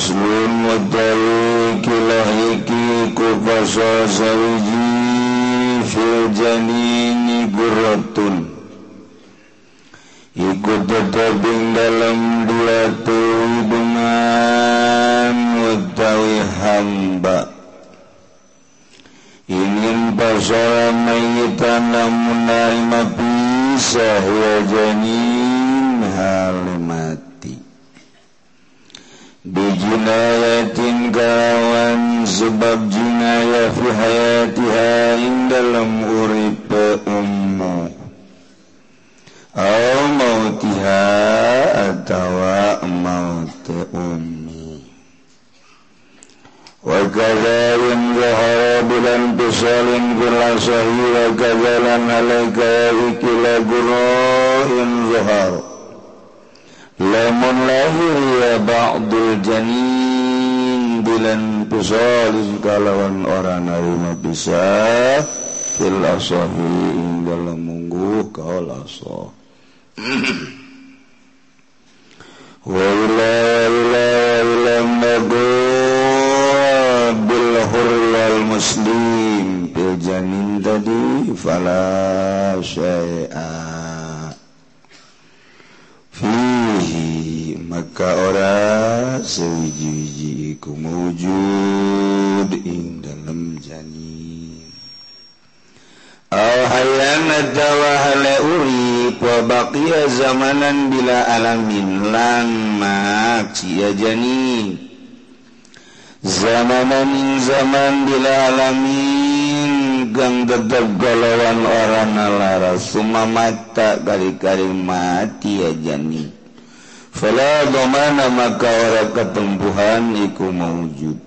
muslim ku kubasa sawiji fil janini guratun Iku tetap maka ora sewiji-wijiiku mewujud ing dalam janin. Al hayyan atawa hale urip wa baqiya zamanan bila alamin lan maksiya janin. Zamanan zaman bila alamin gang tetap golongan orang nalara sumamata kali-kali mati ya janin. Falamana maka ora ketumbuhan iku maujud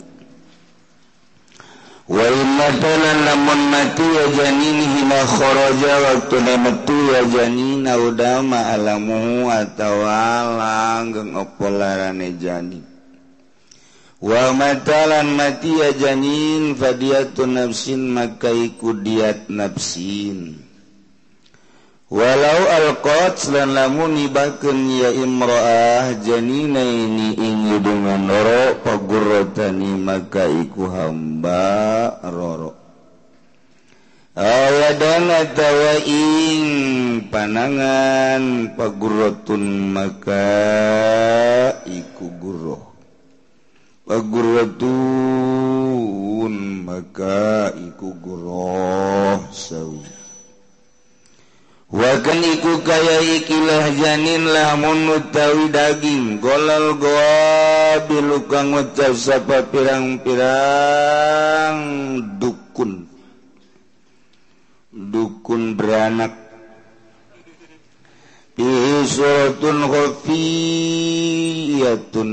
wa matalan lamun mati wa janini hina kharaja waktu metu ya janina udama alamu atawa langgeng apa janin. Wa matalan mati ya janin fadiyatun nafsin maka iku diat nafsin. walau alqot dan lamun nibakeun ya imro'ah janinaini ing dengan roro pagurrotani maka iku hamba roro. Awadan atawa ing panangan pagurrotun maka iku guruh Pagurrotun maka iku guruh sawi. Waken iku kaya ikilah janin lamun utawi daging. Golal goa bilukang ngucap sapa pirang-pirang dukun. Dukun beranak. Bihi suratun khafiyatun.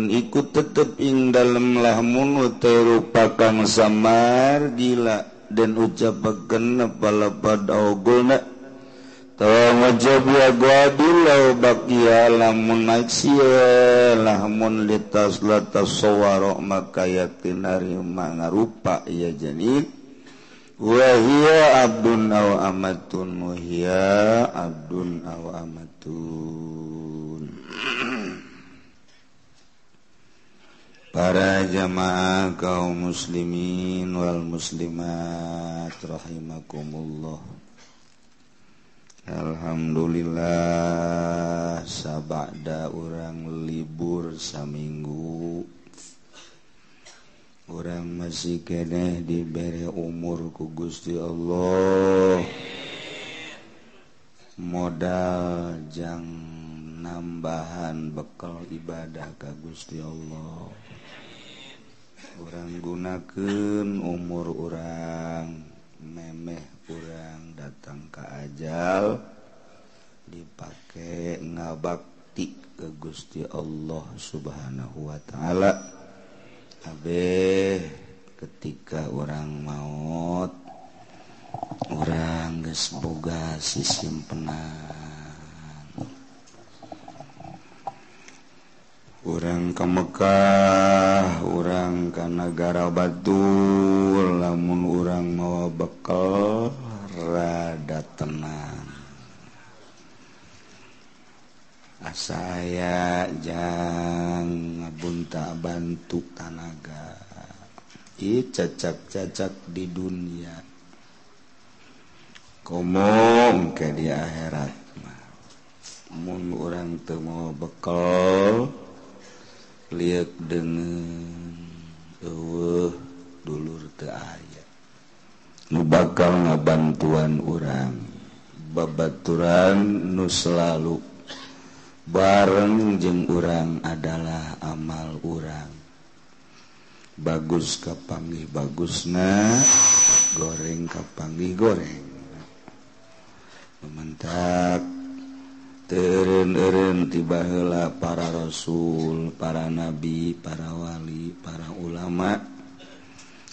Iku tetep ing dalem lahmun utai rupa kang samar gila. Dan ucapakan apalapad awgulna wajab ya guadillau baqiya lamun naksiya lamun litas latas sawaro maka yakin narima rupa ya janin wa hiya abdun aw amatun muhia abdun aw amatun. Para jamaah kaum muslimin wal muslimat rahimakumullah. Alhamdulillah sabada orang libur saminggu. Orang masih keeh diberi umur ku Gusti Allah. Modal jang nambahan bekal ibadah ka Gusti Allah. Orang gunakan umur orang memeh kurang datang ke ajal dipakai ngabakti ke Gusti Allah subhanahu Wa ta'ala. Abeh ketika orang maut orang gesboga sisimpenan orang ke Mekkah orang ke negara Batul lamun orang mau bekal rada tenang. Saya jangan ngabunta bantu tanaga i cacak-cacak di dunia. Komong ke di akhirat mun orang teu mau bekal lihat dengan uh, dulur teaya nu bakal ngabantuan orang babaturan nu selalu. Bareng jeng orang adalah amal orang bagus kapanggih bagusna goreng kapanggih goreng. Mementak turun-un tibalah para rasul para nabi para wali para ulama.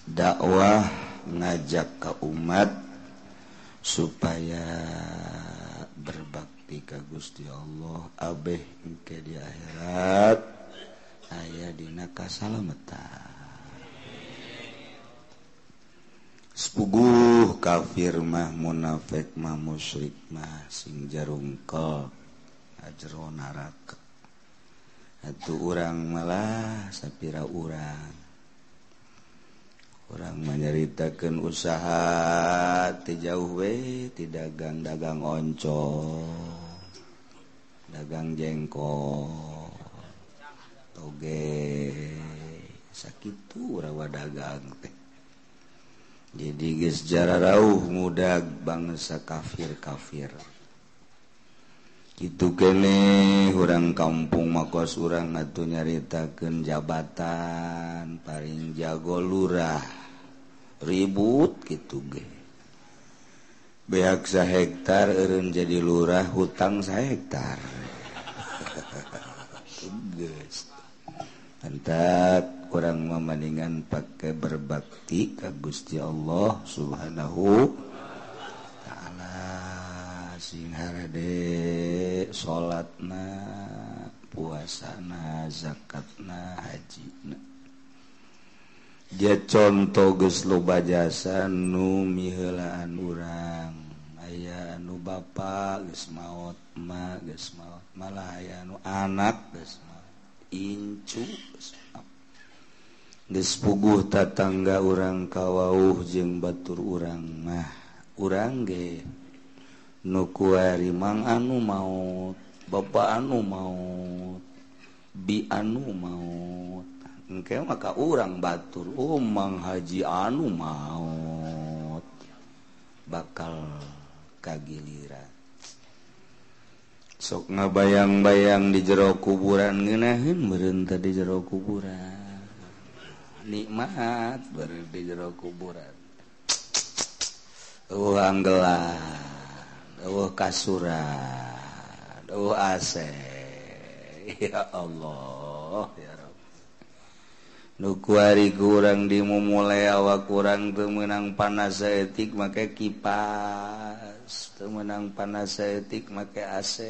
Dakwah ngajak ke umat supaya berbakti ka Gusti Allah. Abeh engke di akhirat aya dina kasalamatan. Sepuguh kafir mah munafik mah musyrik mah sing jarungkel jero naraka. Atuh urang malah sapira urang. Orang menyeritakan usaha tijauh we tidak dagang dagang onco dagang jengkol toge. Sakit rawa dagang teh. Jadi gejarah rauh muda bangsa kafir kafir gitu kene orang kampung makos urang atau nyaritakan jabatan paling jago lurah. Ribut gitu ge. Sa hektar eureun jadi lurah hutang sa hektar. Antak kurang memandingan pakai berbakti ke Gusti Allah Subhanahu sing harade salatna puasana zakatna hajina. Dia contoh geus loba jasa nu miheulaan urang. Aya anu bapa geus maot ma geus maot malah aya anu anak geus maot. Incu geus geus puguh tatangga urang kawauh jeung batur urang mah. Urang ge nukuang anu mau bapa anu mau bi anu maut. Engke maka urang batur oh, umang haji anu mau bakal kagiliran. Sok ngabayang-bayang di jero kuburan ngenahin berentah di jero kuburan. Nikmat ber di jero kuburan. Euh, Uang gelap Dawuh kasuran, dawuh AC. Ya Allah, ya Rabb. Nu kuari kurang dimumulai awak kurang teu meunang panas saeutik make kipas, teu meunang panas saeutik make AC.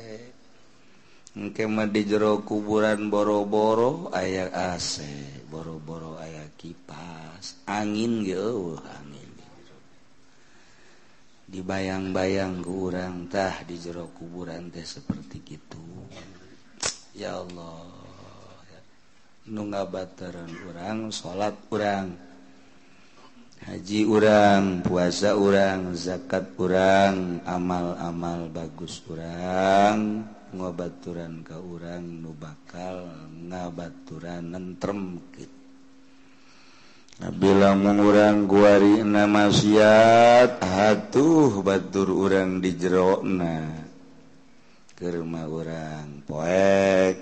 Engke mah di jero kuburan boro-boro aya AC, boro-boro aya kipas, angin ge eueuh. dibayang-bayang kurangtah di jero kuburan teh seperti itu ya Allah. Nungga bateran orang salat orang haji orang puasa orang zakat orang amal-amal bagus orang ngobaturan ke orang nu bakal ngabaturan nentrem gitu. bilang mengurang guari nama maksiat. Hatuh batur urang di jerona ke rumah orang poek.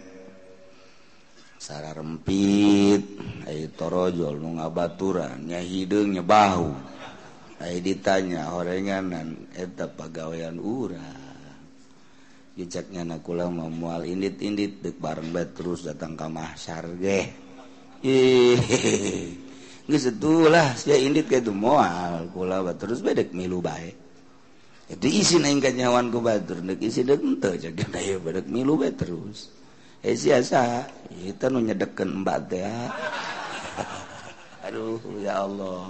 Sara rempit. Torojol nu ngabaturan nya hideung nya bahu ai ditanya horenganan eta pagawean urang. Diceknya nakula memual indit-indit dek bareng bet terus datang ka mahsyar ge. itulah sia indit kayak itu mual kula terus bedek milu bae. Itu isi naing kanyawan ku batur nek isi deuk jadi daya bedek milu bae terus. Eh siasa kita nu nyedeken mbak teh ah. aduh ya Allah.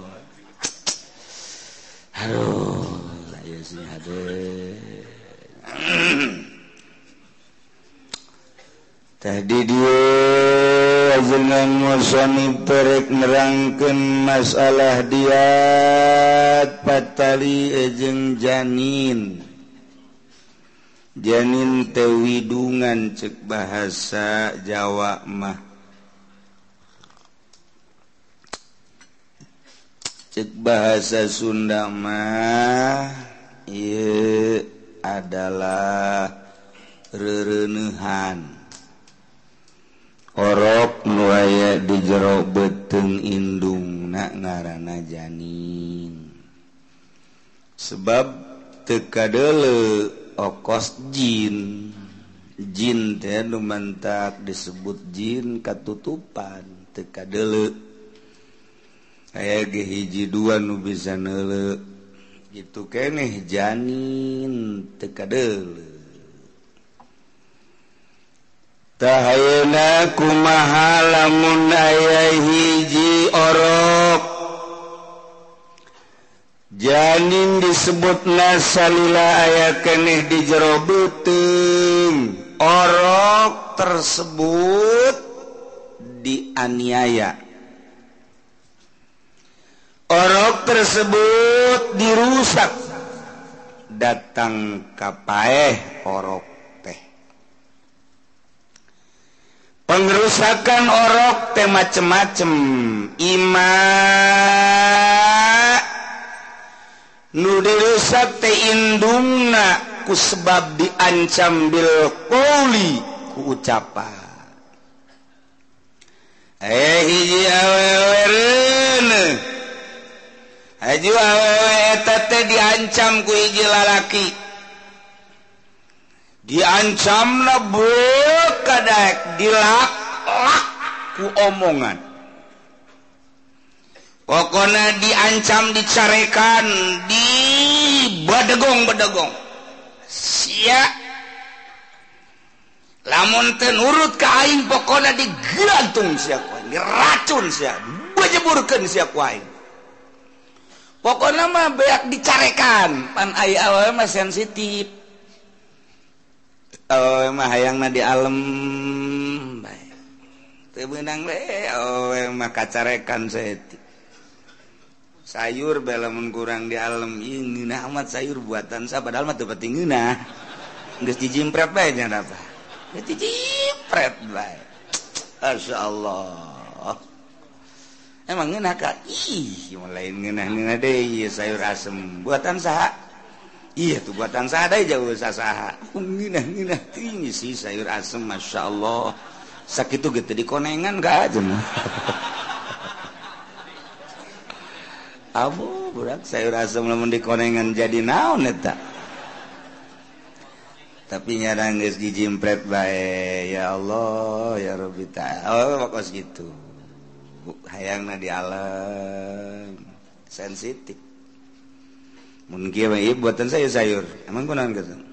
Aduh saya sih hade tadi dia panjenengan musoni perek nerangkan masalah dia patali ejeng janin. Janin tewidungan cek bahasa Jawa mah. Cek bahasa Sunda mah iya adalah rerenuhan orok nuaya di jero beteng indungna ngarana janin. Sebab tekadele okos jin. Jin teh numantak disebut jin katutupan tekadele aya ge hiji dua nu bisa neule itu keneh janin tekadele Tahayuna kumaha lamun aya hiji orok. Janin disebut nasalila aya keneh di jero beuteung orok tersebut dianiaya. Orok tersebut dirusak. Datang kapaeh orok. pengerusakan orok teh macem-macem. Ima. Nu dirusak teh indungna ku sebab diancam bil qouli ku ucapan. Eh hiji awewe reuneuh haju awewe eta teh diancam ku hiji lalaki. Diancamna beuh. kadaek dilak ku omongan. Pokona diancam dicarekan di badegong badegong sia. Lamun tenurut ka aing pokona digantung sia ku aing diracun sia bejeburkeun sia ku aing. Pokona mah beak dicarekan. Pan ai awal mah sensitif. mah hayangna di alam bae. Teu le oh, mah kacarekan seti. sayur belamun kurang di alam ini nah amat sayur buatan saya padahal mah teu penting nah geus dijimpret bae nya apa nggak dijimpret bae. Masyaallah. Emang ngena ka? Ih lain ngena ngena deui sayur asem. Buatan saha? iya tuh batang sadai jauh sasaha nginah oh, nginah tinggi sih sayur asem masya Allah. Sakit tuh gitu dikonengan gak aja mah. Abu budak sayur asem lamun dikonengan jadi naon eta tapi nyarang geus dijimpret bae ya Allah ya Rabbi ta'ala. Oh kos gitu. Hayangna di alam. Sensitif. buatan saya sayur. Emang gitu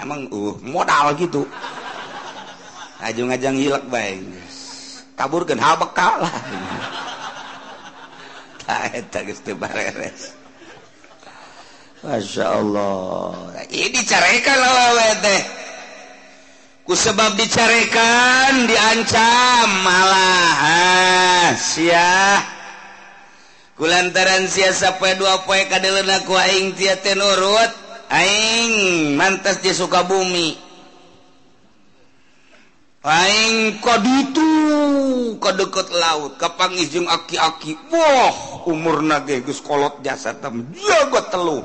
emang uh, modal gitu. Aju ngajang hilak baik kaburkan hal bekal lah. Tak itu bareres. Masya Allah. Ini dicarekan lah teh. Ku sebab dicarekan diancam malah. Siah lantaran siasa dua poe kaing ku aing ti nurut aing mantas di Sukabumi. Aing kod itu ke deket laut kapangijung aki-aki boh umur nagegus kolot jasa tem jago telu.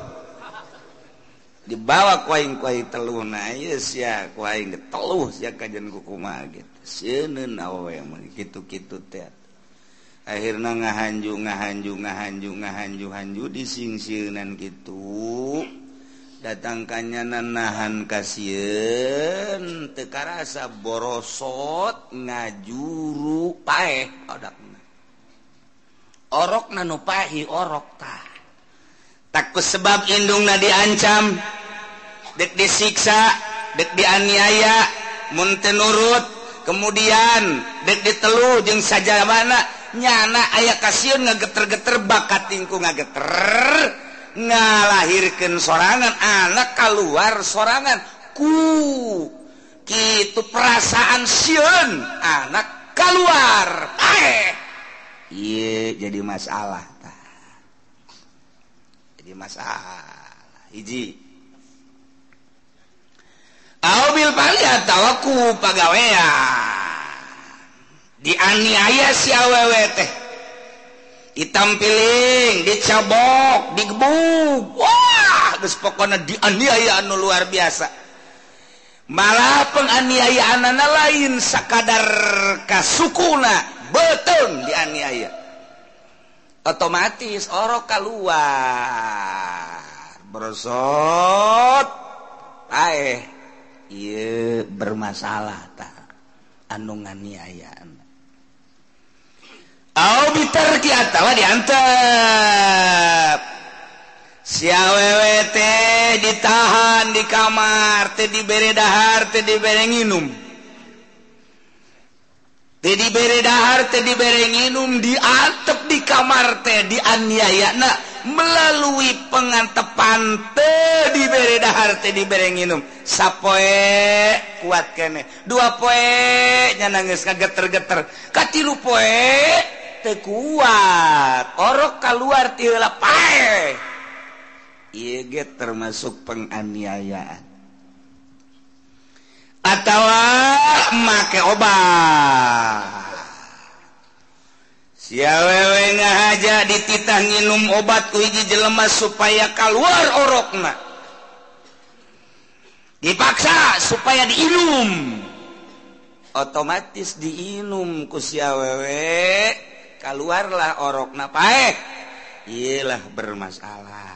Dibawa koing koi telu na yes ya koing telu siya kajan kuku gitu. Sieun awewe gitu-gitu teh. akhirnya ngahanju ngahanju ngahanju ngahanju hanju disingsirnan gitu datangkannya nanahan kasihan teka rasa borosot ngajuru paeh odakna orok nanupahi orok tah. Takut sebab indungna diancam dek disiksa dek dianiaya muntenurut kemudian dek ditelu jeung saja mana nyana aya kasihun ngageter-geter bakat tingku ngageter. Ngalahirkan sorangan anak keluar sorangan. Ku gitu perasaan siun anak keluar eh jadi masalah ta. jadi masalah. Hiji. Abil pali atawa pagawean. dianiaya si awewe teh. Hitam piling dicabok digebuk wah geus pokona dianiaya anu luar biasa. Malah penganiayaan anak lain sakadar kasukuna betul dianiaya. Otomatis orang keluar bersot. Aeh iya bermasalah tak anu nganiayaan ti atawa diantep siawewe teh ditahan di kamar teh diberi dahar teh diberi nginum. Teh diberi dahar teh diberi nginum diantep di kamar teh dianiaya nak melalui pengantepan teh diberi dahar teh diberi nginum. Sapoe kuat kene. Dua poe nyanangis kageter-geter. Katilu poe kuat. Orok keluar tilah pae termasuk penganiayaan. Atau make obat siawewe ngahaja dititah nginum obat ku hiji jelema supaya keluar orokna. Dipaksa supaya diinum. Otomatis diinum ku siawewe keluarlah orok napaek ialah bermasalah.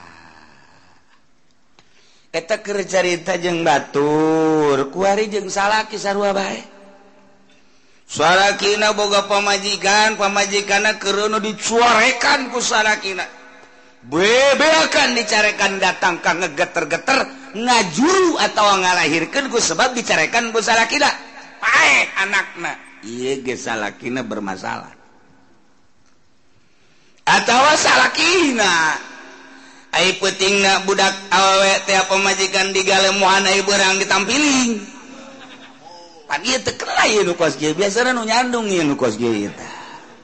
Kita kercarita jeng batur kuari jeng salah kisarua baik suara kina boga pamajikan pamajikan kerono dicuarekan ku suara kina. Bebeakan dicarekan datang ka ngegeter-geter ngajuru atau ngalahirkan ku sebab dicarekan ku salah kina. Paek anakna. Iya salah kina bermasalah. atau salah puting budak awewe tiap pemajikan di gale muhanai berang ditampiling pagi itu kelai nu kos geu biasana nu nyandung nu kos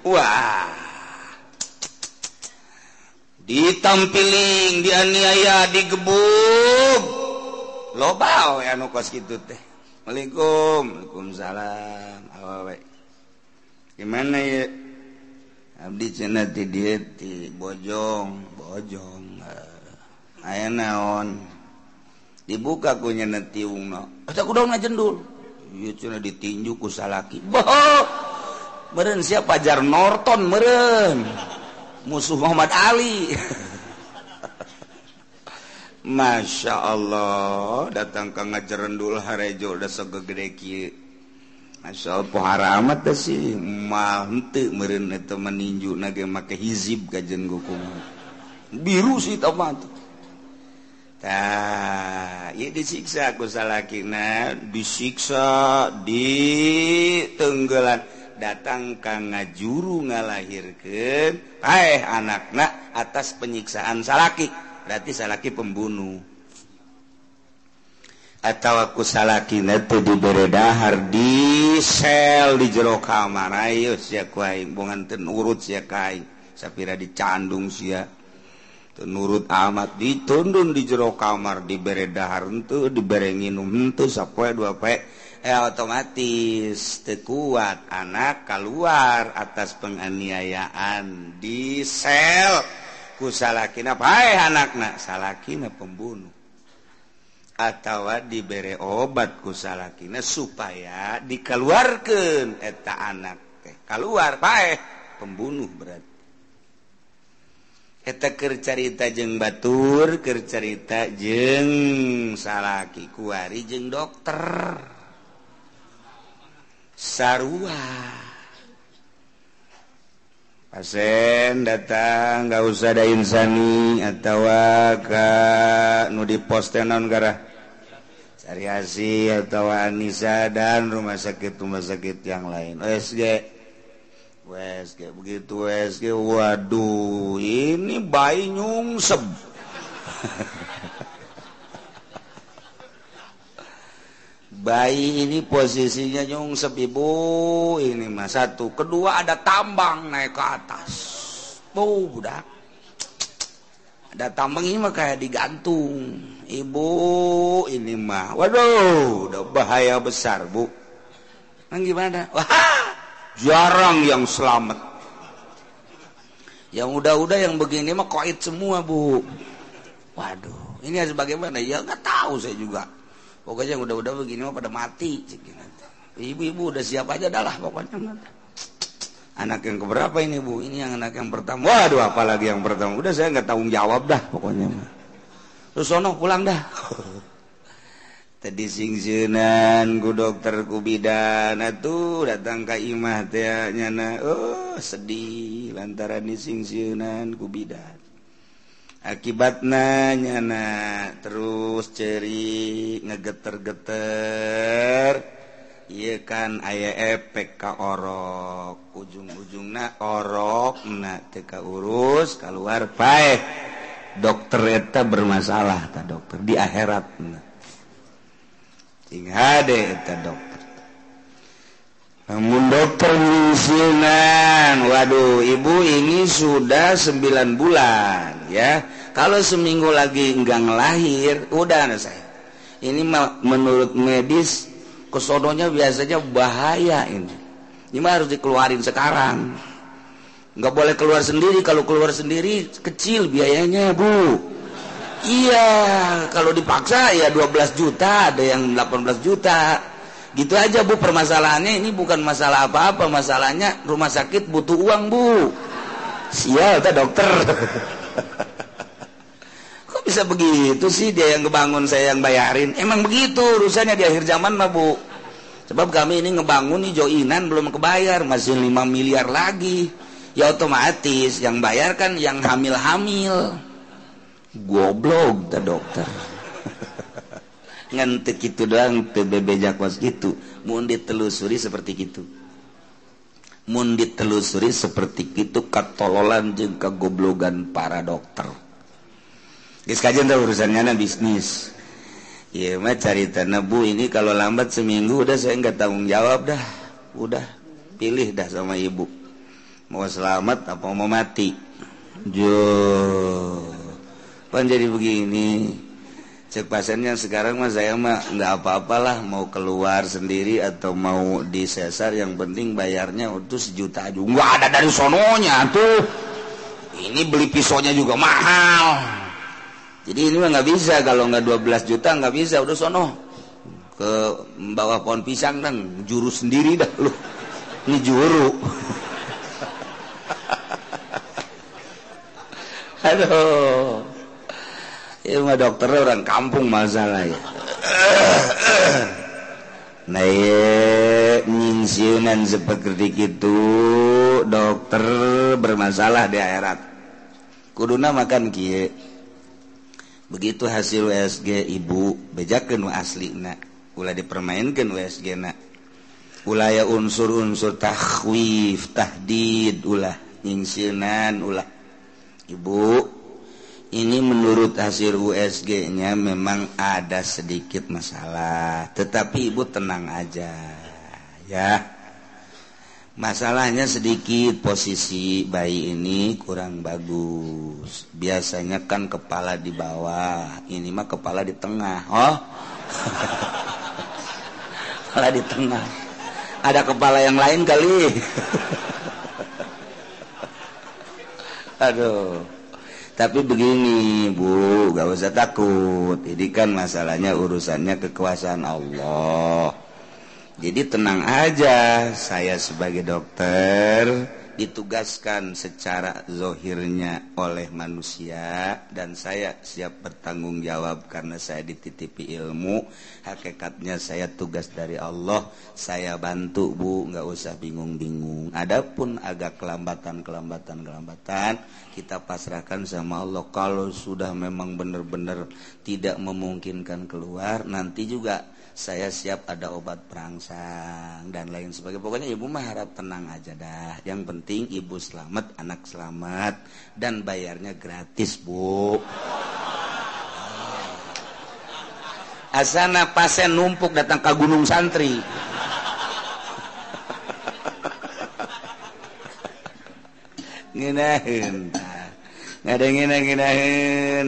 wah. Ditampiling dianiaya digebuk loba we anu kos kitu teh. Assalamualaikum Waalaikumsalam awewe. Gimana ya Abdi cina ti dia ti bojong, bojong. Uh, Aya naon. Dibuka ku nyana tiung no. Asa ku daun ajendul. Iya cina ditinju ku salaki. Boh! Meren siapa Jar Norton meren. Musuh Muhammad Ali. Masya Allah datang ke ngajarendul harejo udah segede kieu asal pohara amat sih. Mah henteu meureun eta meninjuna ge make hizib gajen gokum biru sih tomat tah ieu disiksa ku salakina. Disiksa di tenggelan. Datang ka ngajuru ngalahirkeun aeh anakna atas penyiksaan salaki. Berarti salaki pembunuh. Atau aku salakina teu diberedahar di sel di jero kamar ayo oh, sia ku aing bongan teu sia kai sapira dicandung sia. Teu nurut amat ditundun di jero kamar dibere dahar henteu dibere nginum henteu sapoe dua poe. Eh otomatis teu kuat anak keluar atas penganiayaan. Di sel ku salakina pae anakna salakina pembunuh. atautawa diberre obat kusalakina supaya dikeluarkan eta anak teh keluar pae pembunuh berarti. Eta kercarita jeng batur kercarita jeng salaki kuari jeng dokter. Sarua. Asen datang nggak usah ada insani atau ka nu di posten non gara Sariasi atau Anissa dan rumah sakit rumah sakit yang lain. OSG, WSG begitu WSG Waduh, ini bayi nyungsep. bayi ini posisinya nyung sepibu ini mas satu. Kedua ada tambang naik ke atas. Bu udah ada tambang ini mah kayak digantung. Ibu ini mah. Waduh udah bahaya besar bu. Nah, gimana wah jarang yang selamat. Yang udah-udah yang begini mah koit semua bu. Waduh ini harus bagaimana? Ya nggak tahu saya juga pokoknya yang udah-udah begini mah pada mati ibu-ibu udah siap aja dah lah pokoknya. Anak yang keberapa ini bu? Ini yang anak yang pertama. Waduh apalagi yang pertama. Udah saya nggak tanggung jawab dah pokoknya terus sono pulang dah. Tadi singsinan ku dokter ku bidan. Tuh datang ke imah teh nyana oh sedih. Lantaran di singsinan ku bidan. akibat nanyana terus ceri ngegeter-geter. Iya kan aya efek ka orok. Ujung-ujungna orok na teka urus keluar pae dokter eta bermasalah ta dokter. Di akhirat na ting hade eta dokter. Namun dokter waduh ibu ini sudah sembilan bulan ya. Kalau seminggu lagi enggak ngelahir udah anak saya. Ini menurut medis kesononya biasanya bahaya ini. Ini mah harus dikeluarin sekarang. Nggak boleh keluar sendiri. Kalau keluar sendiri kecil biayanya bu. Iya kalau dipaksa ya 12 juta ada yang 18 juta gitu aja bu permasalahannya. Ini bukan masalah apa-apa masalahnya rumah sakit butuh uang bu. Sial dokter. Bisa begitu sih dia yang ngebangun saya yang bayarin? Emang begitu urusannya di akhir zaman mah bu. Sebab kami ini ngebangun nih joinan belum kebayar. Masih 5 miliar lagi. Ya otomatis yang bayar kan yang hamil-hamil. Goblok ta dokter ngantik itu doang PBB jakwas gitu. Mundi telusuri seperti gitu. Mundi telusuri seperti itu katololan jeng kegoblogan para dokter. Gis kajian tuh urusannya nah bisnis. Iya mah cari bu ini kalau lambat seminggu udah saya nggak tanggung jawab dah. Udah pilih dah sama ibu. Mau selamat apa mau mati? Jo pan jadi begini. Cek pasennya sekarang mas saya mah nggak apa-apalah mau keluar sendiri atau mau di sesar yang penting bayarnya untuk sejuta aja nggak ada dari sononya tuh. Ini beli pisaunya juga mahal. Jadi ini mah nggak bisa kalau nggak 12 juta nggak bisa udah sono. Ke bawah pohon pisang dan juru sendiri dah lu. Ini juru. Aduh Ilmu dokter orang kampung masalah ya. Naik nyinsiunan seperti itu dokter bermasalah di akhirat. Kuduna makan kie. Begitu hasil USG ibu bejakan asli na. Ulah dipermainkan USG na. Ulaya unsur-unsur takhwif, tahdid, ulah nyinsiunan, ulah ibu ini menurut hasil USG-nya memang ada sedikit masalah. Tetapi ibu tenang aja ya. Masalahnya sedikit posisi bayi ini kurang bagus. Biasanya kan kepala di bawah ini mah kepala di tengah oh. Kepala di tengah. Ada kepala yang lain kali. Aduh tapi begini Bu gak usah takut. Ini kan masalahnya urusannya kekuasaan Allah. Jadi tenang aja saya sebagai dokter ditugaskan secara zohirnya oleh manusia dan saya siap bertanggung jawab karena saya dititipi ilmu. Hakikatnya saya tugas dari Allah saya bantu bu. Nggak usah bingung-bingung. Adapun agak kelambatan kelambatan kelambatan kita pasrahkan sama Allah. Kalau sudah memang benar-benar tidak memungkinkan keluar nanti juga saya siap ada obat perangsang dan lain sebagainya. Pokoknya ibu mah harap tenang aja dah. Yang penting ibu selamat anak selamat. Dan bayarnya gratis bu. Asana pasien numpuk datang ke gunung santri.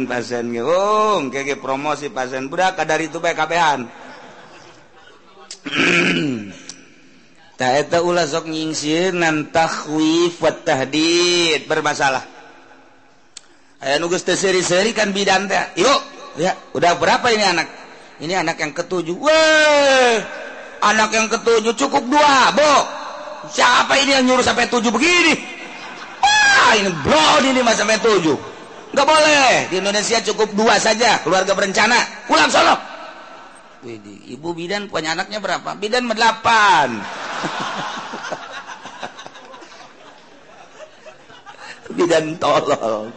Pasien promosi pasien. Beraka dari itu taeta ulah sok nyingsir nan takhwif wa tahdid bermasalah. Aya nugus terseri-seri kan bidan teh. Yuk ya udah berapa ini anak? Ini anak yang ketujuh. Wah anak yang ketujuh cukup dua bo. Siapa ini yang nyuruh sampai tujuh begini? Wah ini bro ini mas sampai tujuh. Nggak boleh. Di Indonesia cukup dua saja keluarga berencana. Pulang solo ibu bidan punya anaknya berapa? Bidan delapan bidan tolong.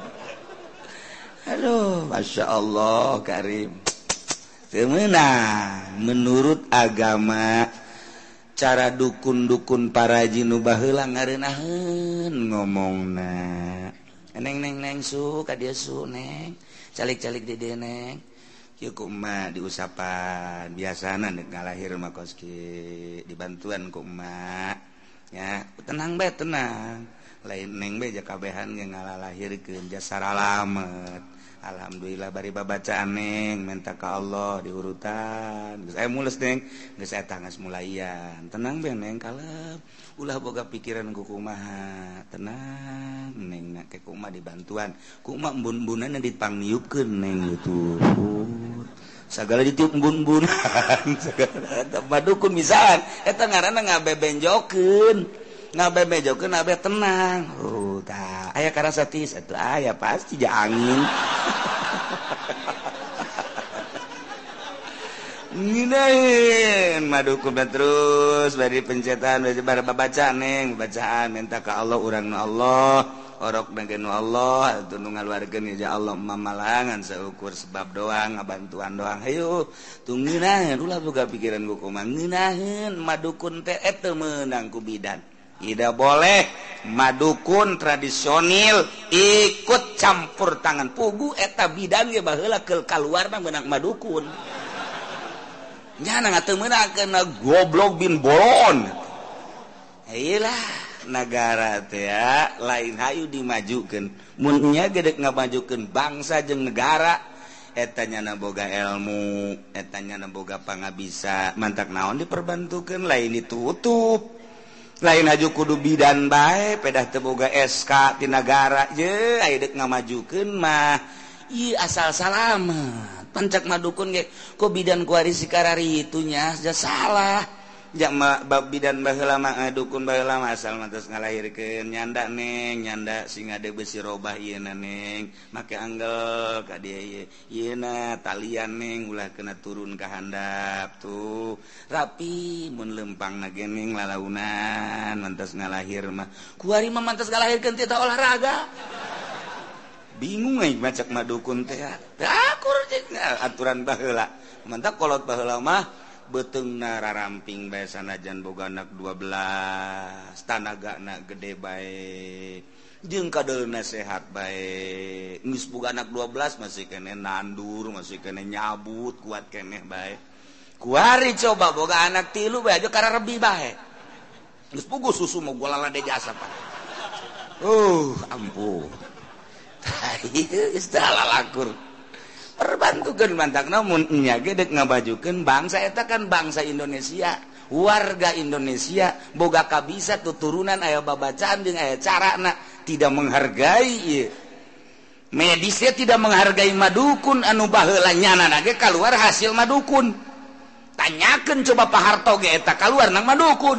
Aduh masya Allah Karim. Menang menurut agama cara dukun-dukun para jinubahlang ngarenahan ngomong eneng neng neng su dia su neng. Calik-calik di deneng kuma diusapan biasana nga lahir makoski. Dibantuan kuma ya tenang be tenang. Lain neng beja kabehan yang ngalah lahir ke jasara lamet Alhamdulillah bari babacaan neng minta ke Allah di urutan. Geus aya mules neng geus eta tanggas mulaian. Tenang be neng kalem ulah boga pikiran kukumaha tenang neng nak ke kumaha dibantuan. Kumaha embun-embunan yang dipangniupkan neng itu segala ditiup embun-embunan dukun misalkan eta ngaranna ngabebenjokeun. Ngabebenjokeun abe tenang. Oh tah. Aya karasa tis atuh aya pasti ja angin. maduku terus dari pencetan daribar baca neng. Bacaan minta ke Allah urang Allah orok negen Allah tunungan ngaluarkeun ya Allah. Mamalangan seukur sebab doang ngabantuan doang. Ayo tungginahin ulah buka pikiran ku kumaha. Ngeunaheun madukun teh itu menang bidan. Tidak boleh madukun tradisional ikut campur tangan. Pugu eta bidan ge baheula keul kaluarna menang madukun. goblok bin bolon Hailah negara ya lain Hayu dimajukan munya gede majukan bangsa jeng negara. Etanya naboga elmu etanya naboga panga bisa mantak naon diperbantukan lain ditutup. Lain haju kudu bidan baik pedah teboga SK di negara je aidek ngamajukan mah. I asal salamah pancak madukun ge kok bidan kuari sikarari itunya ja salah. Jama bab bidan baheula mah eh, dukun baheula mah asal mantos ngalahirkeun. Nyanda neng nyanda sing ade besi robah ieu neng. Make anggel ka dieu ieu. Ieu talian neng ulah kena turun ka handap tuh. Rapi mun lempangna ge neng lalaunan mantos ngalahir mah. Kuari mah mantos ngalahirkeun teh olahraga. bingung eh, macak madukun teh. Aturan baheula. Mantap kolot baheula mah beteng nara ramping bae sanajan boga anak 12 tanaga anak gede bae. Jeung kadal sehat bae. Geus boga anak 12 masih kene nandur masih kene nyabut kuat kene bae. Kuari coba boga anak tilu bae aja karena lebih bae. Geus pugu susu mau gua lalade jasa pak. Uh ampuh lakur perbantukan mantak namunnya gedek ngabajukan bangsa eta kan bangsa Indonesia warga Indonesia boga kabisa tuturunan aya babacaan jeung aya cara anak tidak menghargai ieu. Medisnya tidak menghargai madukun anu baheula nyana keluar hasil madukun. Tanyakan coba Pak Harto ge eta keluar nang madukun.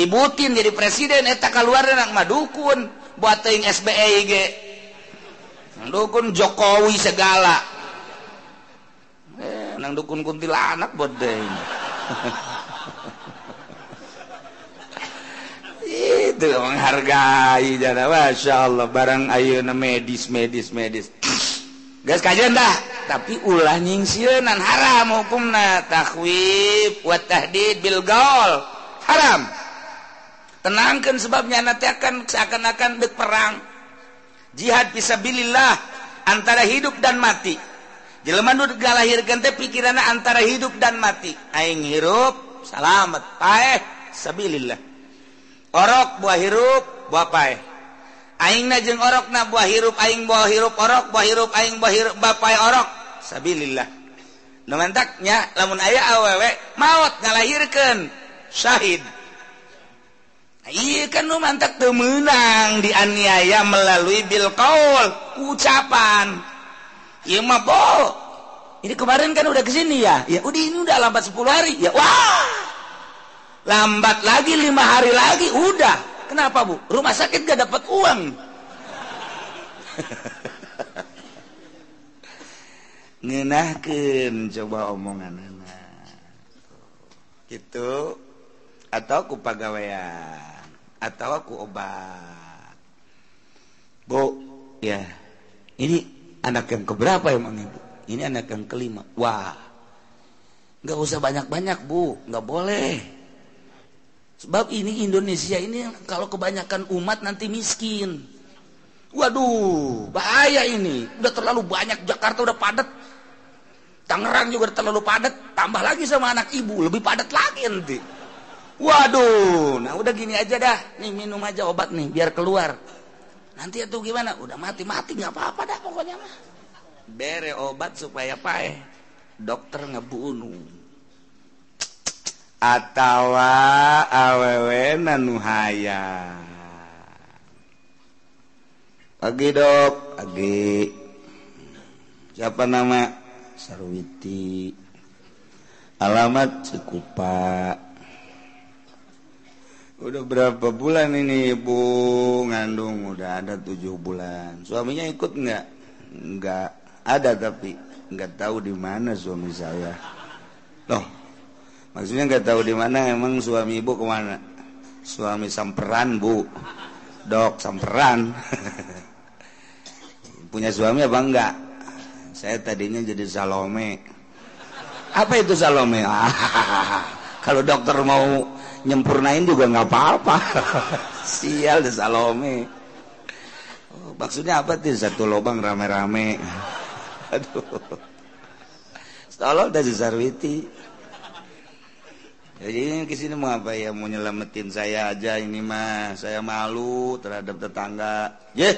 Ibutin jadi presiden eta keluar nang madukun. Buat teuing SBE ge dukun Jokowi segala. Eh, nang dukun kuntilanak bodeng itu menghargai jana. Masya Allah barang ayeuna medis medis medis. Gas kajian dah tapi ulah nyingsieunan haram hukumna. Takwib wa tahdid bil gaul haram. Tenangkan sebabnya nanti akan seakan-akan dek perang jihad visabilillah antara hidup dan mati. Jeleman gak lahir gente pikiran antara hidup dan mati. Aing hirup salamet paeh sabilillah orok buah hirup buah paeh. Aing najeng orok na buah hirup aing buah hirup orok buah hirup aing buah hirup bapai orok sabilillah nu lamun aya awewe maut ngalahirkeun syahid. Kan mantap temenang dianiaya melalui Bil Qaul ucapan. Ini kemarin kan udah ke sini ya? Ya udah ini udah lambat 10 hari. Ya Wah. Lambat lagi lima hari lagi udah. Kenapa Bu? Rumah sakit gak dapat uang. Ngenahkan coba omongan anak gitu. Atau aku pegawaian atau aku obat. Bu ya. Ini anak yang keberapa emang ibu? Ini anak yang kelima. Wah. Nggak usah banyak-banyak bu. Nggak boleh. Sebab ini Indonesia ini kalau kebanyakan umat nanti miskin. Waduh bahaya ini. Udah terlalu banyak Jakarta udah padat. Tangerang juga terlalu padat. Tambah lagi sama anak ibu lebih padat lagi nanti Waduh, nah udah gini aja dah. Nih minum aja obat nih biar keluar. Nanti itu gimana? Udah mati-mati nggak apa-apa dah pokoknya mah. Bere obat supaya pae. Dokter ngebunuh. Atawa awewe nanuhaya. Pagi dok, pagi. Siapa nama? Sarwiti. Alamat Cikupa udah berapa bulan ini ibu ngandung udah ada tujuh bulan. Suaminya ikut nggak? Nggak ada tapi nggak tahu di mana suami saya. Loh maksudnya nggak tahu di mana? Emang suami ibu ke mana? Suami samperan bu. Dok samperan. Punya suami apa enggak saya tadinya jadi Salome. Apa itu Salome? Kalau dokter mau nyempurnain juga nggak apa-apa. Sial deh Salome. Oh, maksudnya apa tuh satu lubang rame-rame. Aduh. Tolong dari Sarwiti. Jadi ini ke sini mau apa ya? Mau nyelamatin saya aja ini mah. Saya malu terhadap tetangga. Ye!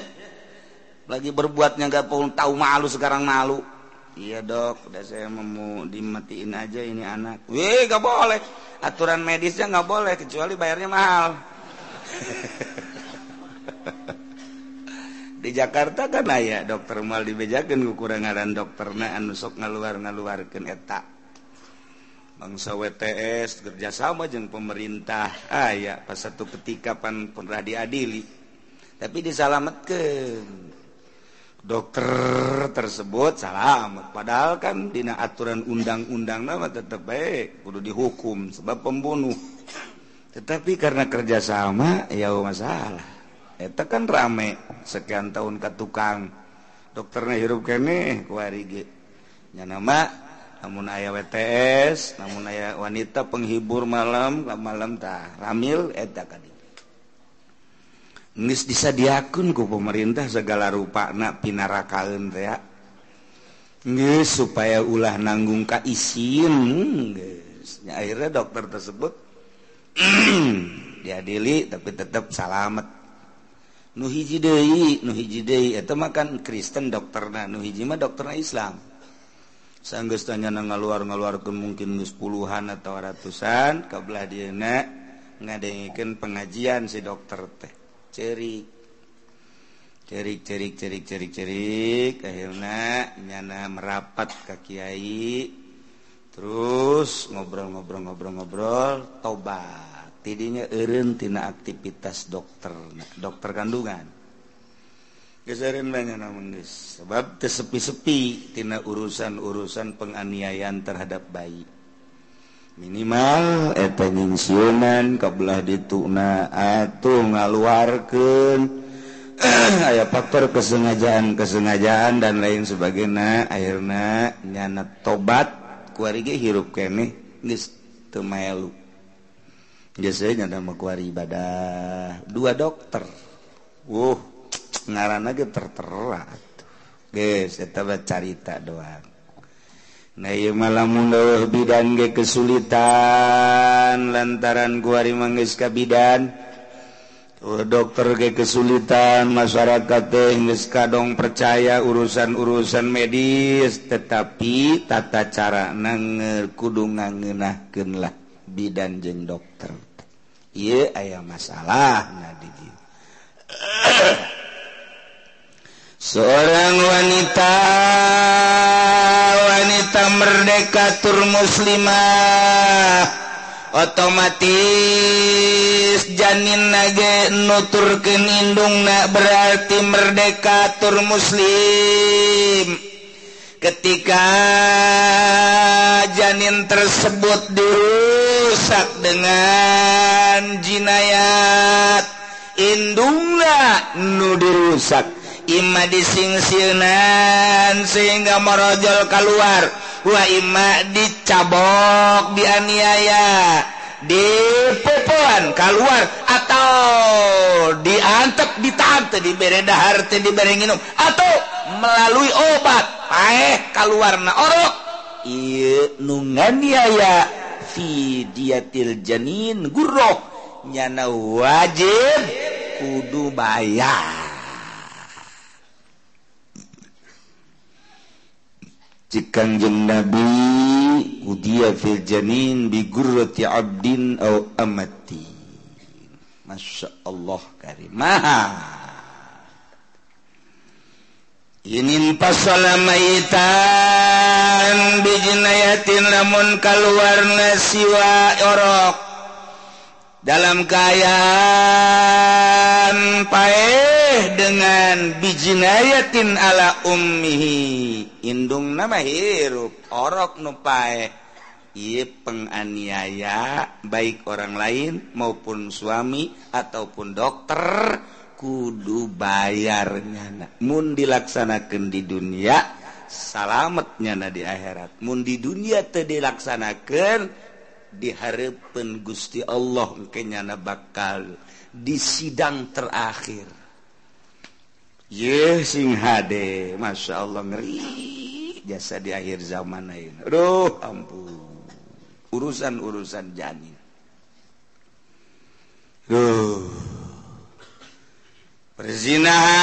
Lagi berbuatnya nggak tahu malu sekarang malu Iya dok, udah saya mau dimatiin aja ini anak. Wih, gak boleh. Aturan medisnya nggak boleh kecuali bayarnya mahal. di Jakarta kan aya dokter mal dibejakan kekurangan dokternya anu sok ngaluar ngaluarkan eta. Bangsa WTS kerjasama jeung pemerintah aya ah, pas satu ketika pan pernah diadili tapi disalamatkan dokter tersebut salam padahal kan Dina aturan undang-undang nama tetap baik kudu dihukum sebab pembunuh. Tetapi karena kerjasama ya masalah. Itu kan rame sekian tahun ke tukang. Dokternya hirup kene kuarigi nya nama namun ayah WTS namun ayah wanita penghibur malam malam tah ramil eta kadi Nis disadiakan ku pemerintah segala rupa nak pinarakaan ya. Supaya ulah nanggung ka isin hmm, ya, akhirnya dokter tersebut diadili tapi tetap salamet. Nu hiji deui nu hiji deui eta mah kan Kristen dokterna nu hiji mah dokterna Islam. Sanggeus tanya ngaluar ngaluarkeun mungkin geus puluhan atau ratusan kabelah dieuna ngadengikeun pengajian si dokter teh. cerik. Cerik-cerik cerik-cerik-cerik akhirnya nyana merapat ke Kiai. Terus ngobrol-ngobrol ngobrol-ngobrol tobat. Tidinya eureun tina aktivitas dokter dokter kandungan. Geserin banyak namun geus. Sebab tersepi-sepi tina urusan-urusan penganiayaan terhadap bayi. minimal eh, etenysiunan kebelah dituna atuh ngaluarkan aya faktor kesengajaan kesengajaan dan lain sebagainya. Akhirnya nyana tobat kuarigi hirup kene geus teu maelu biasanya nama ibadah. Dua dokter. Wuh ngaran ge terterat geus eta carita doang. malam bidan ge kesulitan lantaran kuari manggis kabidan dokter ge kesulitan masyarakat Inggris kadong percaya urusan-urusan medis tetapi tata cara nanger kudu lah bidan jeng dokter. Iye aya masalah nah seorang wanita wanita merdekatur muslimah. Otomatis janin nage nutur kenindung nak berarti merdekatur muslim. Ketika janin tersebut dirusak dengan jinayat indunglah nu dirusak Ima disingsinan sehingga merojol keluar wa ima dicabok dianiaya dipupuan keluar atau diantep ditante diberi dahar diberi minum atau melalui obat. Paeh keluar na orok iya nunganiaya fidiatil janin gurok nyana wajib kudu bayar. cikanjeng nabi udia fil janin bi gurrati abdin au amati. Masya Allah karimah. Inin pasala maitan bijinayatin lamun kaluarna siwa orok. Dalam kayaan pae boleh dengan bijinayatin ala ummihi. Indung nama hirup orok nupae iya penganiaya baik orang lain maupun suami ataupun dokter kudu bayarnya mun dilaksanakan di dunia salametnya na di akhirat. Mun di dunia teu dilaksanakan diharapkan Gusti Allah kenyana bakal di sidang terakhir. Ye sing HD Masya Allah ngeri. Jasa di akhir zaman lain Aduh ampun. Urusan-urusan janin. Duh. perzinahan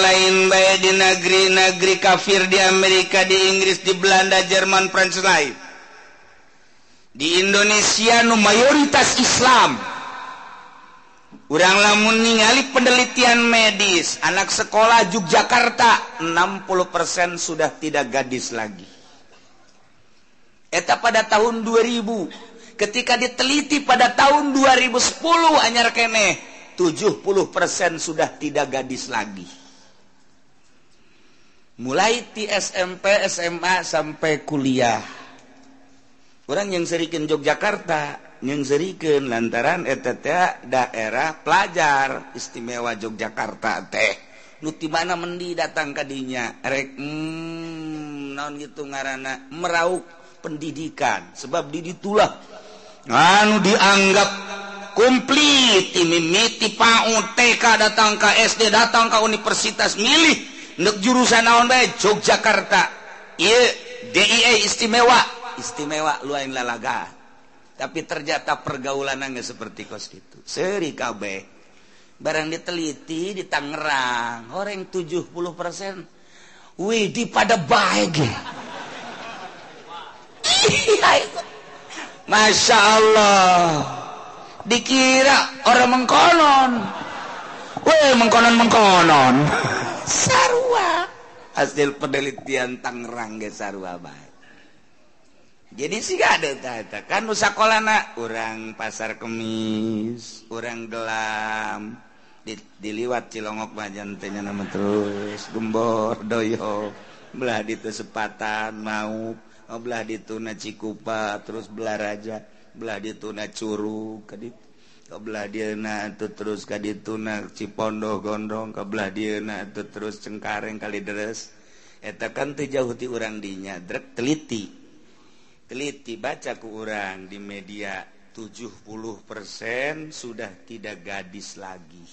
lain bay di negeri-negeri kafir di Amerika di Inggris di Belanda Jerman Prancis lain. Di Indonesia nu mayoritas Islam. Kurang lamun ningali penelitian medis anak sekolah Yogyakarta 60% sudah tidak gadis lagi. Eta pada tahun 2000 ketika diteliti pada tahun 2010 anyar kene 70% sudah tidak gadis lagi. Mulai di SMP SMA sampai kuliah. Yang serikin Yogyakarta nyerikan lantaran ETT daerah pelajar istimewa Yogyakarta teh. Nuti mana mendi datang kadinya rek hmm, non gitu ngaran meraup pendidikan sebab diditulah anu dianggap komplit. Mimiti PAUD TK datang ke SD datang ke universitas milih nek jurusan naon bae? Yogyakarta. Ieu DIE istimewa. Istimewa luain lalaga. Tapi ternyata pergaulan nggak seperti kos itu. Seri KB barang diteliti di Tangerang orang 70 persen. Wih di pada baik. Masya Allah. Dikira orang mengkonon. Wih mengkonon mengkonon. Sarwa hasil penelitian Tangerang ge sarwa baik jadi sih kan sekolah orang pasar kemis orang gelam di, diliwat Cilongok majantenya nama terus gembor doyo belah di sepatan mau oh, belah di tuna Cikupa terus belah raja belah di tuna Curug kebelah Dina itu terus ka tuna Cipondo gondrong dia na itu terus cengkareng kali deres eta kan tuh jauh ti orang dinya drek teliti. Teliti baca ke orang di media 70% sudah tidak gadis lagi.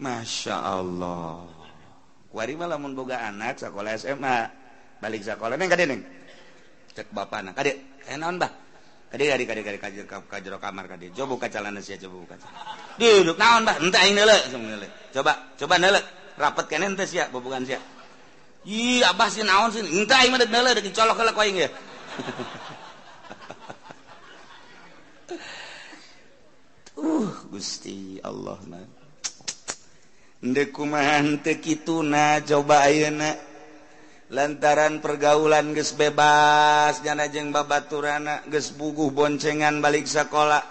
Masya Allah. Kuari malah memboga anak sekolah SMA balik sekolah neng kade neng. Cek bapak anak kade. Eh naon bah? Kade kade kade kade kade kajero kamar kade. Coba buka celana sih coba buka duduk naon bah? Entah ini nele coba coba nele rapat kene ente sia bukan sia Ih, abah sih naon sih. Entah ini ada nela ada colok kalau kau ya. Uh, gusti Allah na. Ndekumahan tekituna coba ayeuna lantaran pergaulan geus bebas jana jeung babaturana geus buguh boncengan balik sekolah.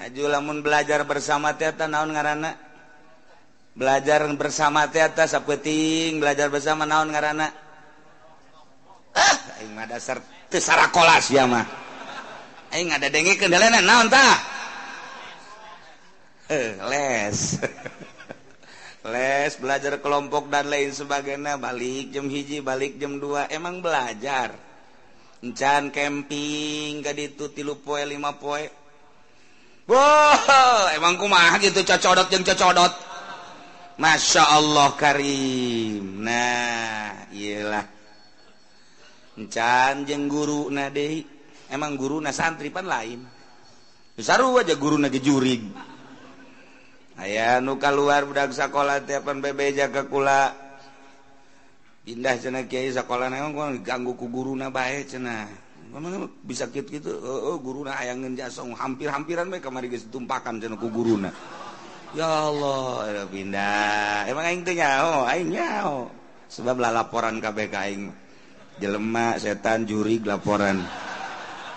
Haju lamun belajar bersama teh naon ngaranana belajar bersama teh atas belajar bersama naon ngaranna? Ah aing mah dasar teu sarakolas ya mah. Aing ada dengikeun dalana naon tah? Eh les. Les belajar kelompok dan lain sebagainya. Balik jam hiji balik jam dua. Emang belajar? Encan camping ka ditu tilu poe lima poe. Wow, emang kumaha gitu cocodot yang cocodot. Masya Allah Karim. Nah ialah encan jeng guru nade emang guru na santripan lain. Saru aja guru na jurig. Aya nu luar budak sekolah tiapan bebeja ke kula. Pindah cenah kiai sekolah naon ganggu ku guru na bae cenah. Bisa gitu gitu oh, oh guru na ayang jasa hampir-hampiran bae kamari geus tumpakan cenah ku guru na ya Allah pindah emang aing teu nyao aing nyao sebab lah laporan ka KBK aing jelema setan juri laporan.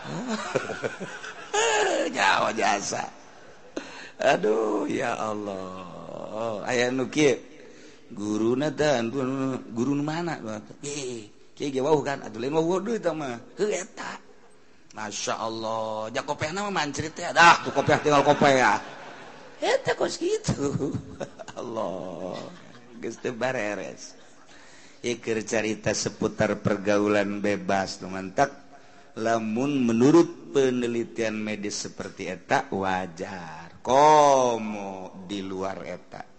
Nyawa jasa. Aduh ya Allah. Aya nu kieu guruna teh guru nu mana? Eh kieu ge wau kan? Atuh lain wau deui tah mah. Heuh eta. Masya Allah, jak kopiah nama mancrit ya, dah tuh kopiah tinggal kopiah. Allah. Iker carita seputar pergaulan bebas mantap lamun menurut penelitian medis seperti etak wajar. Komo di luar etak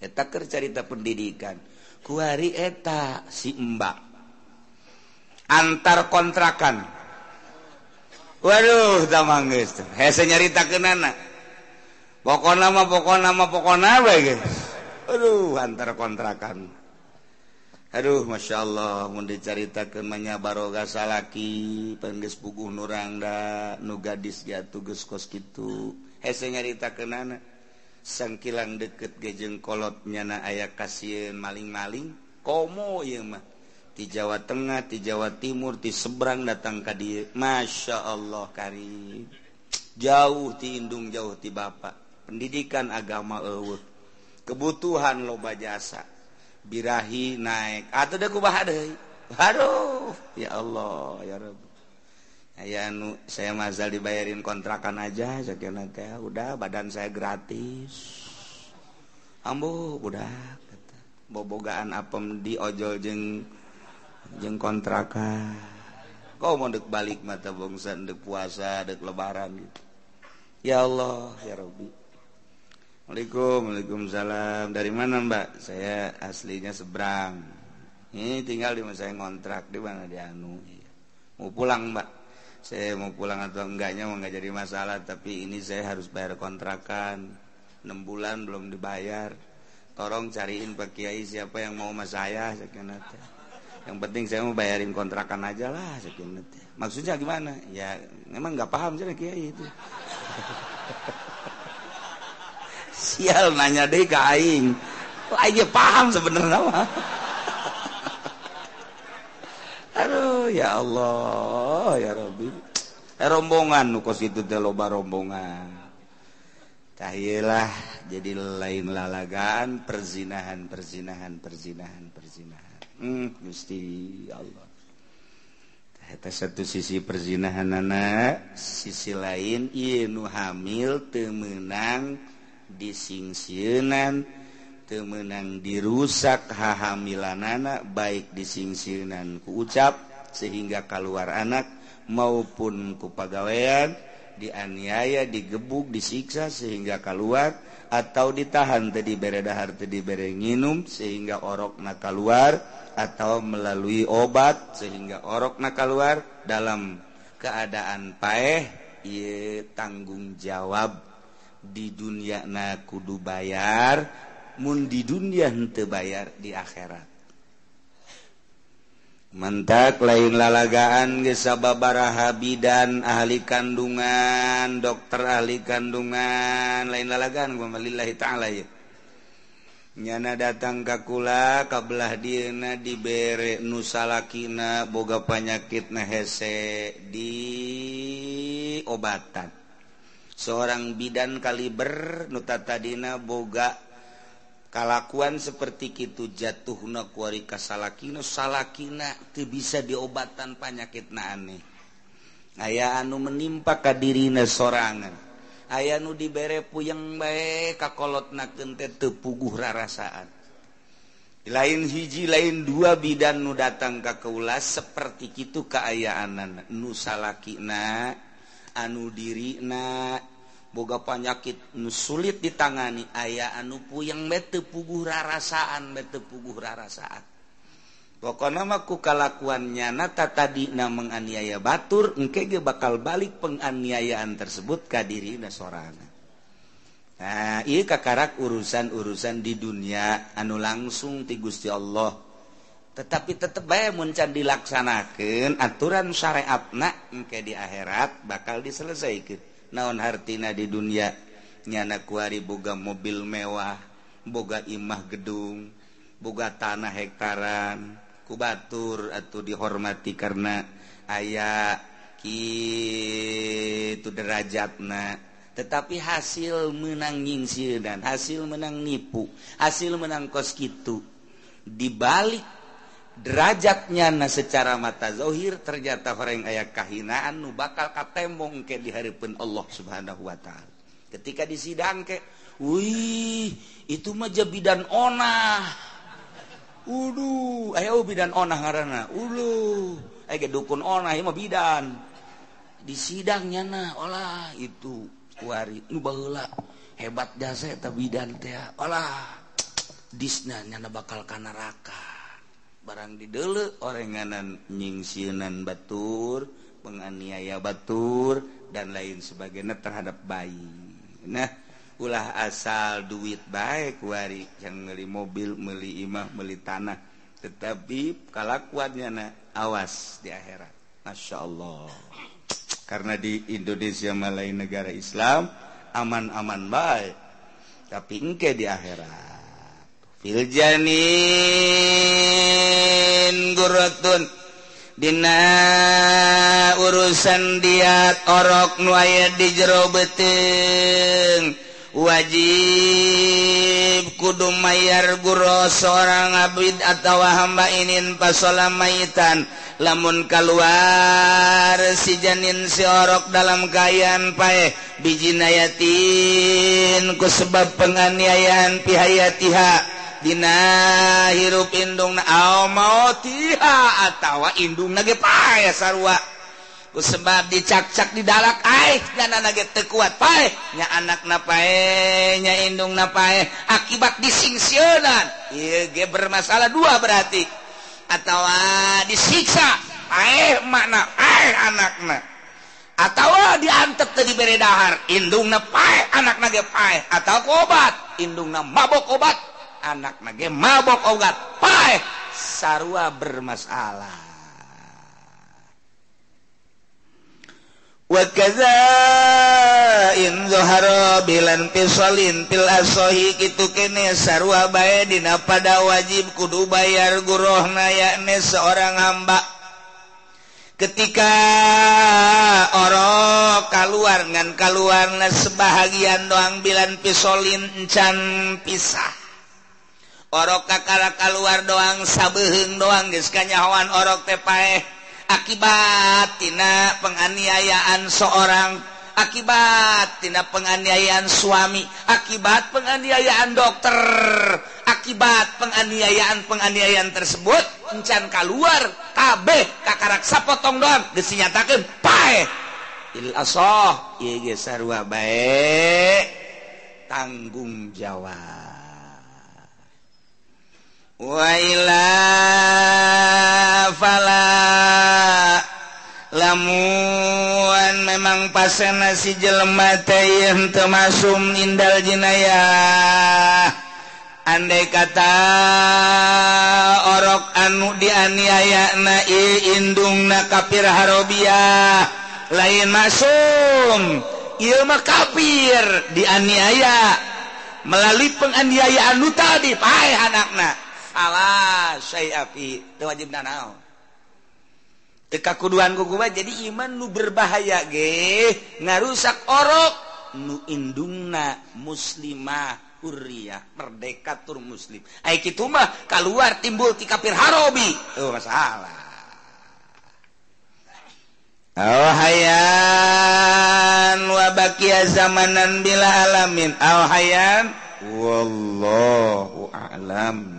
etaker carita pendidikan. Kuari eta si Mbak. Antar kontrakan. Waduh nyarita ke nana pokok nama pokok nama pokok nama guys. Aduh antar kontrakan. Aduh masya Allah mau dicarita kemanya baroga salaki pengges puguh nurangda nu gadis ya tugas kos gitu hese nyarita kenana sangkilang deket gejeng kolot nyana ayah kasihan maling-maling. Komo iya mah di Jawa Tengah di Jawa Timur di seberang datang ke dia Masya Allah karim. Jauh tiindung jauh ti Bapak. pendidikan agama ewe. kebutuhan loba jasa birahi naik atau ah, deku bahadai aduh ya Allah ya Rabb Ayah nu saya mazal dibayarin kontrakan aja sakina teh udah badan saya gratis. Ambo budak kata. Bobogaan apem di ojol jeng jeng kontrakan. Kau mau dek balik mata bongsan dek puasa dek lebaran gitu. Ya Allah ya Rabbi Assalamualaikum Waalaikumsalam. Dari mana mbak? Saya aslinya seberang. Ini tinggal di saya ngontrak. Di mana di Anu mau pulang mbak? Saya mau pulang atau enggaknya mau nggak jadi masalah. Tapi ini saya harus bayar kontrakan. 6 bulan belum dibayar. Tolong cariin Pak Kiai siapa yang mau sama saya yang penting saya mau bayarin kontrakan aja lah maksudnya gimana? Ya memang nggak paham sih Kiai itu sial nanya deh ke aing. Aja paham sebenarnya mah. Aduh ya Allah ya Rabbi. Eh, rombongan nukos itu teh loba rombongan. Tahilah jadi lain lalagaan perzinahan perzinahan perzinahan perzinahan. Hmm, gusti Allah. Eta satu sisi perzinahan anak sisi lain iya nu hamil temenang disingsiunan temenang dirusak hahamilan anak baik disingsiunan ku ucap sehingga keluar anak maupun kupagawean dianiaya digebuk disiksa sehingga keluar atau ditahan tadi beredahar tadi berenginum sehingga orok na keluar atau melalui obat sehingga orok na keluar dalam keadaan paeh tanggung jawab. di dunia na kudu bayar mun di dunia hente bayar di akhirat. Mentak lain lalagaan gesababaraha bidan ahli kandungan dokter ahli kandungan lain lalagaan gumalillahi ta'ala ya nyana datang kakula kabelah dina dibere nusalakina boga panyakit nahhese di obatan. seorang bidan kaliber nutatadina boga kalakuan seperti itu jatuh nakuari kasalakina salakina itu bisa diobatan penyakit na aneh. Aya anu menimpa kadirina sorangan. Aya nu dibere puyeng baik kakolot nakente tepuguh rarasaan. Lain hiji lain dua bidan nu datang ka keulas seperti itu keayaan nusalakina anu diri na boga panyakit nu sulit ditangani aya anu puyang mete puguh rarasaan mete puguh rarasaan. Pokok namaku kalakuannya nata tadi na menganiaya batur engke ge bakal balik penganiayaan tersebut ka diri na sorana. Nah iya kakarak urusan-urusan di dunia anu langsung ti Gusti Allah tetapi tetap mun muncan dilaksanakan aturan syariat nak engke di akhirat bakal diselesaikan. Naon hartina di dunia? Nyana kuari boga mobil mewah boga imah gedung boga tanah hektaran kubatur atau dihormati karena ayah itu derajat nak tetapi hasil menang nyingsir dan hasil menang nipu hasil menang kos gitu dibalik derajatnya nah secara mata Zohir ternyata orang aya kahinaan nu bakal katembong ke di hari pun Allah subhanahu Wa Ta'ala ketika disidang ke wih itu mah bidan onah Udu, ayo euh bidan onah karena ulu, ayo dukun onah, ya mah bidan. Di sidangnya nah, olah itu wari, nu baheula hebat jasa eta bidan teh, olah disnanya bakal ka neraka. barang didele orenganan nyingsiunan Batur penganiaya Batur dan lain sebagainya terhadap bayi. Nah ulah asal duit baik wari yang meli mobil meli imah meli tanah. Tetapi kalakuannya na awas di akhirat. Masya Allah. Karena di Indonesia malai negara Islam aman-aman baik. Tapi engke di akhirat. filjaningurun Dina urusan diat orok nuaya di jero beting wajib kudu mayar guru seorang abid atau hamba inin pasola maitan. Lamun keluar si janin si orok dalam kayaan pae bijinayatin ku sebab penganiayaan pihayatiha Dina hirup indung mauha atawa indung nage pae sarwa ku sebab dicak-cak didalak aih dan nage tekuat pae nya anak napae nya indung napae akibat disingsionan. Ieu ge bermasalah dua berarti. Atawa disiksa aih makna aih anakna atawa diantep tadi beredahar indung napae anak nage pae. Atau obat indung na mabok obat. Anak nage mabok ogat. Pae sarua bermasalah. Wa kaza in zuhara bilan pisolin pil asohi kitu kene sarua bae dina pada wajib kudu bayar gurohna yakni seorang hamba. Ketika oro keluar ngan keluarna sebahagian doang bilan pisolin encan pisah Orok kakala keluar doang sabeheng doang geus orok tepae akibattina akibat tina penganiayaan seorang akibat tina penganiayaan suami akibat penganiayaan dokter akibat penganiayaan penganiayaan tersebut encan keluar kabeh kakaraksa potong doang geus nyatakeun il asoh baik sarua tanggung jawab. waila fala. Lamun memang pasen nasi jelema teh termasum indal jinaya andai kata orok anu dianiaya na indung na kafir harobia lain masum ilmu kafir dianiaya. Melalui penganiayaan nu tadi pae anakna. ala syai'afi teu wajib naon teu kakuduan guguba jadi iman nu berbahaya ge ngarusak orok nu indungna muslimah hurriyah merdeka tur muslim ai kitu mah kaluar timbul ti kafir harobi oh masalah Oh hayan wa baqiya zamanan bila alamin. Oh hayan wallahu a'lam.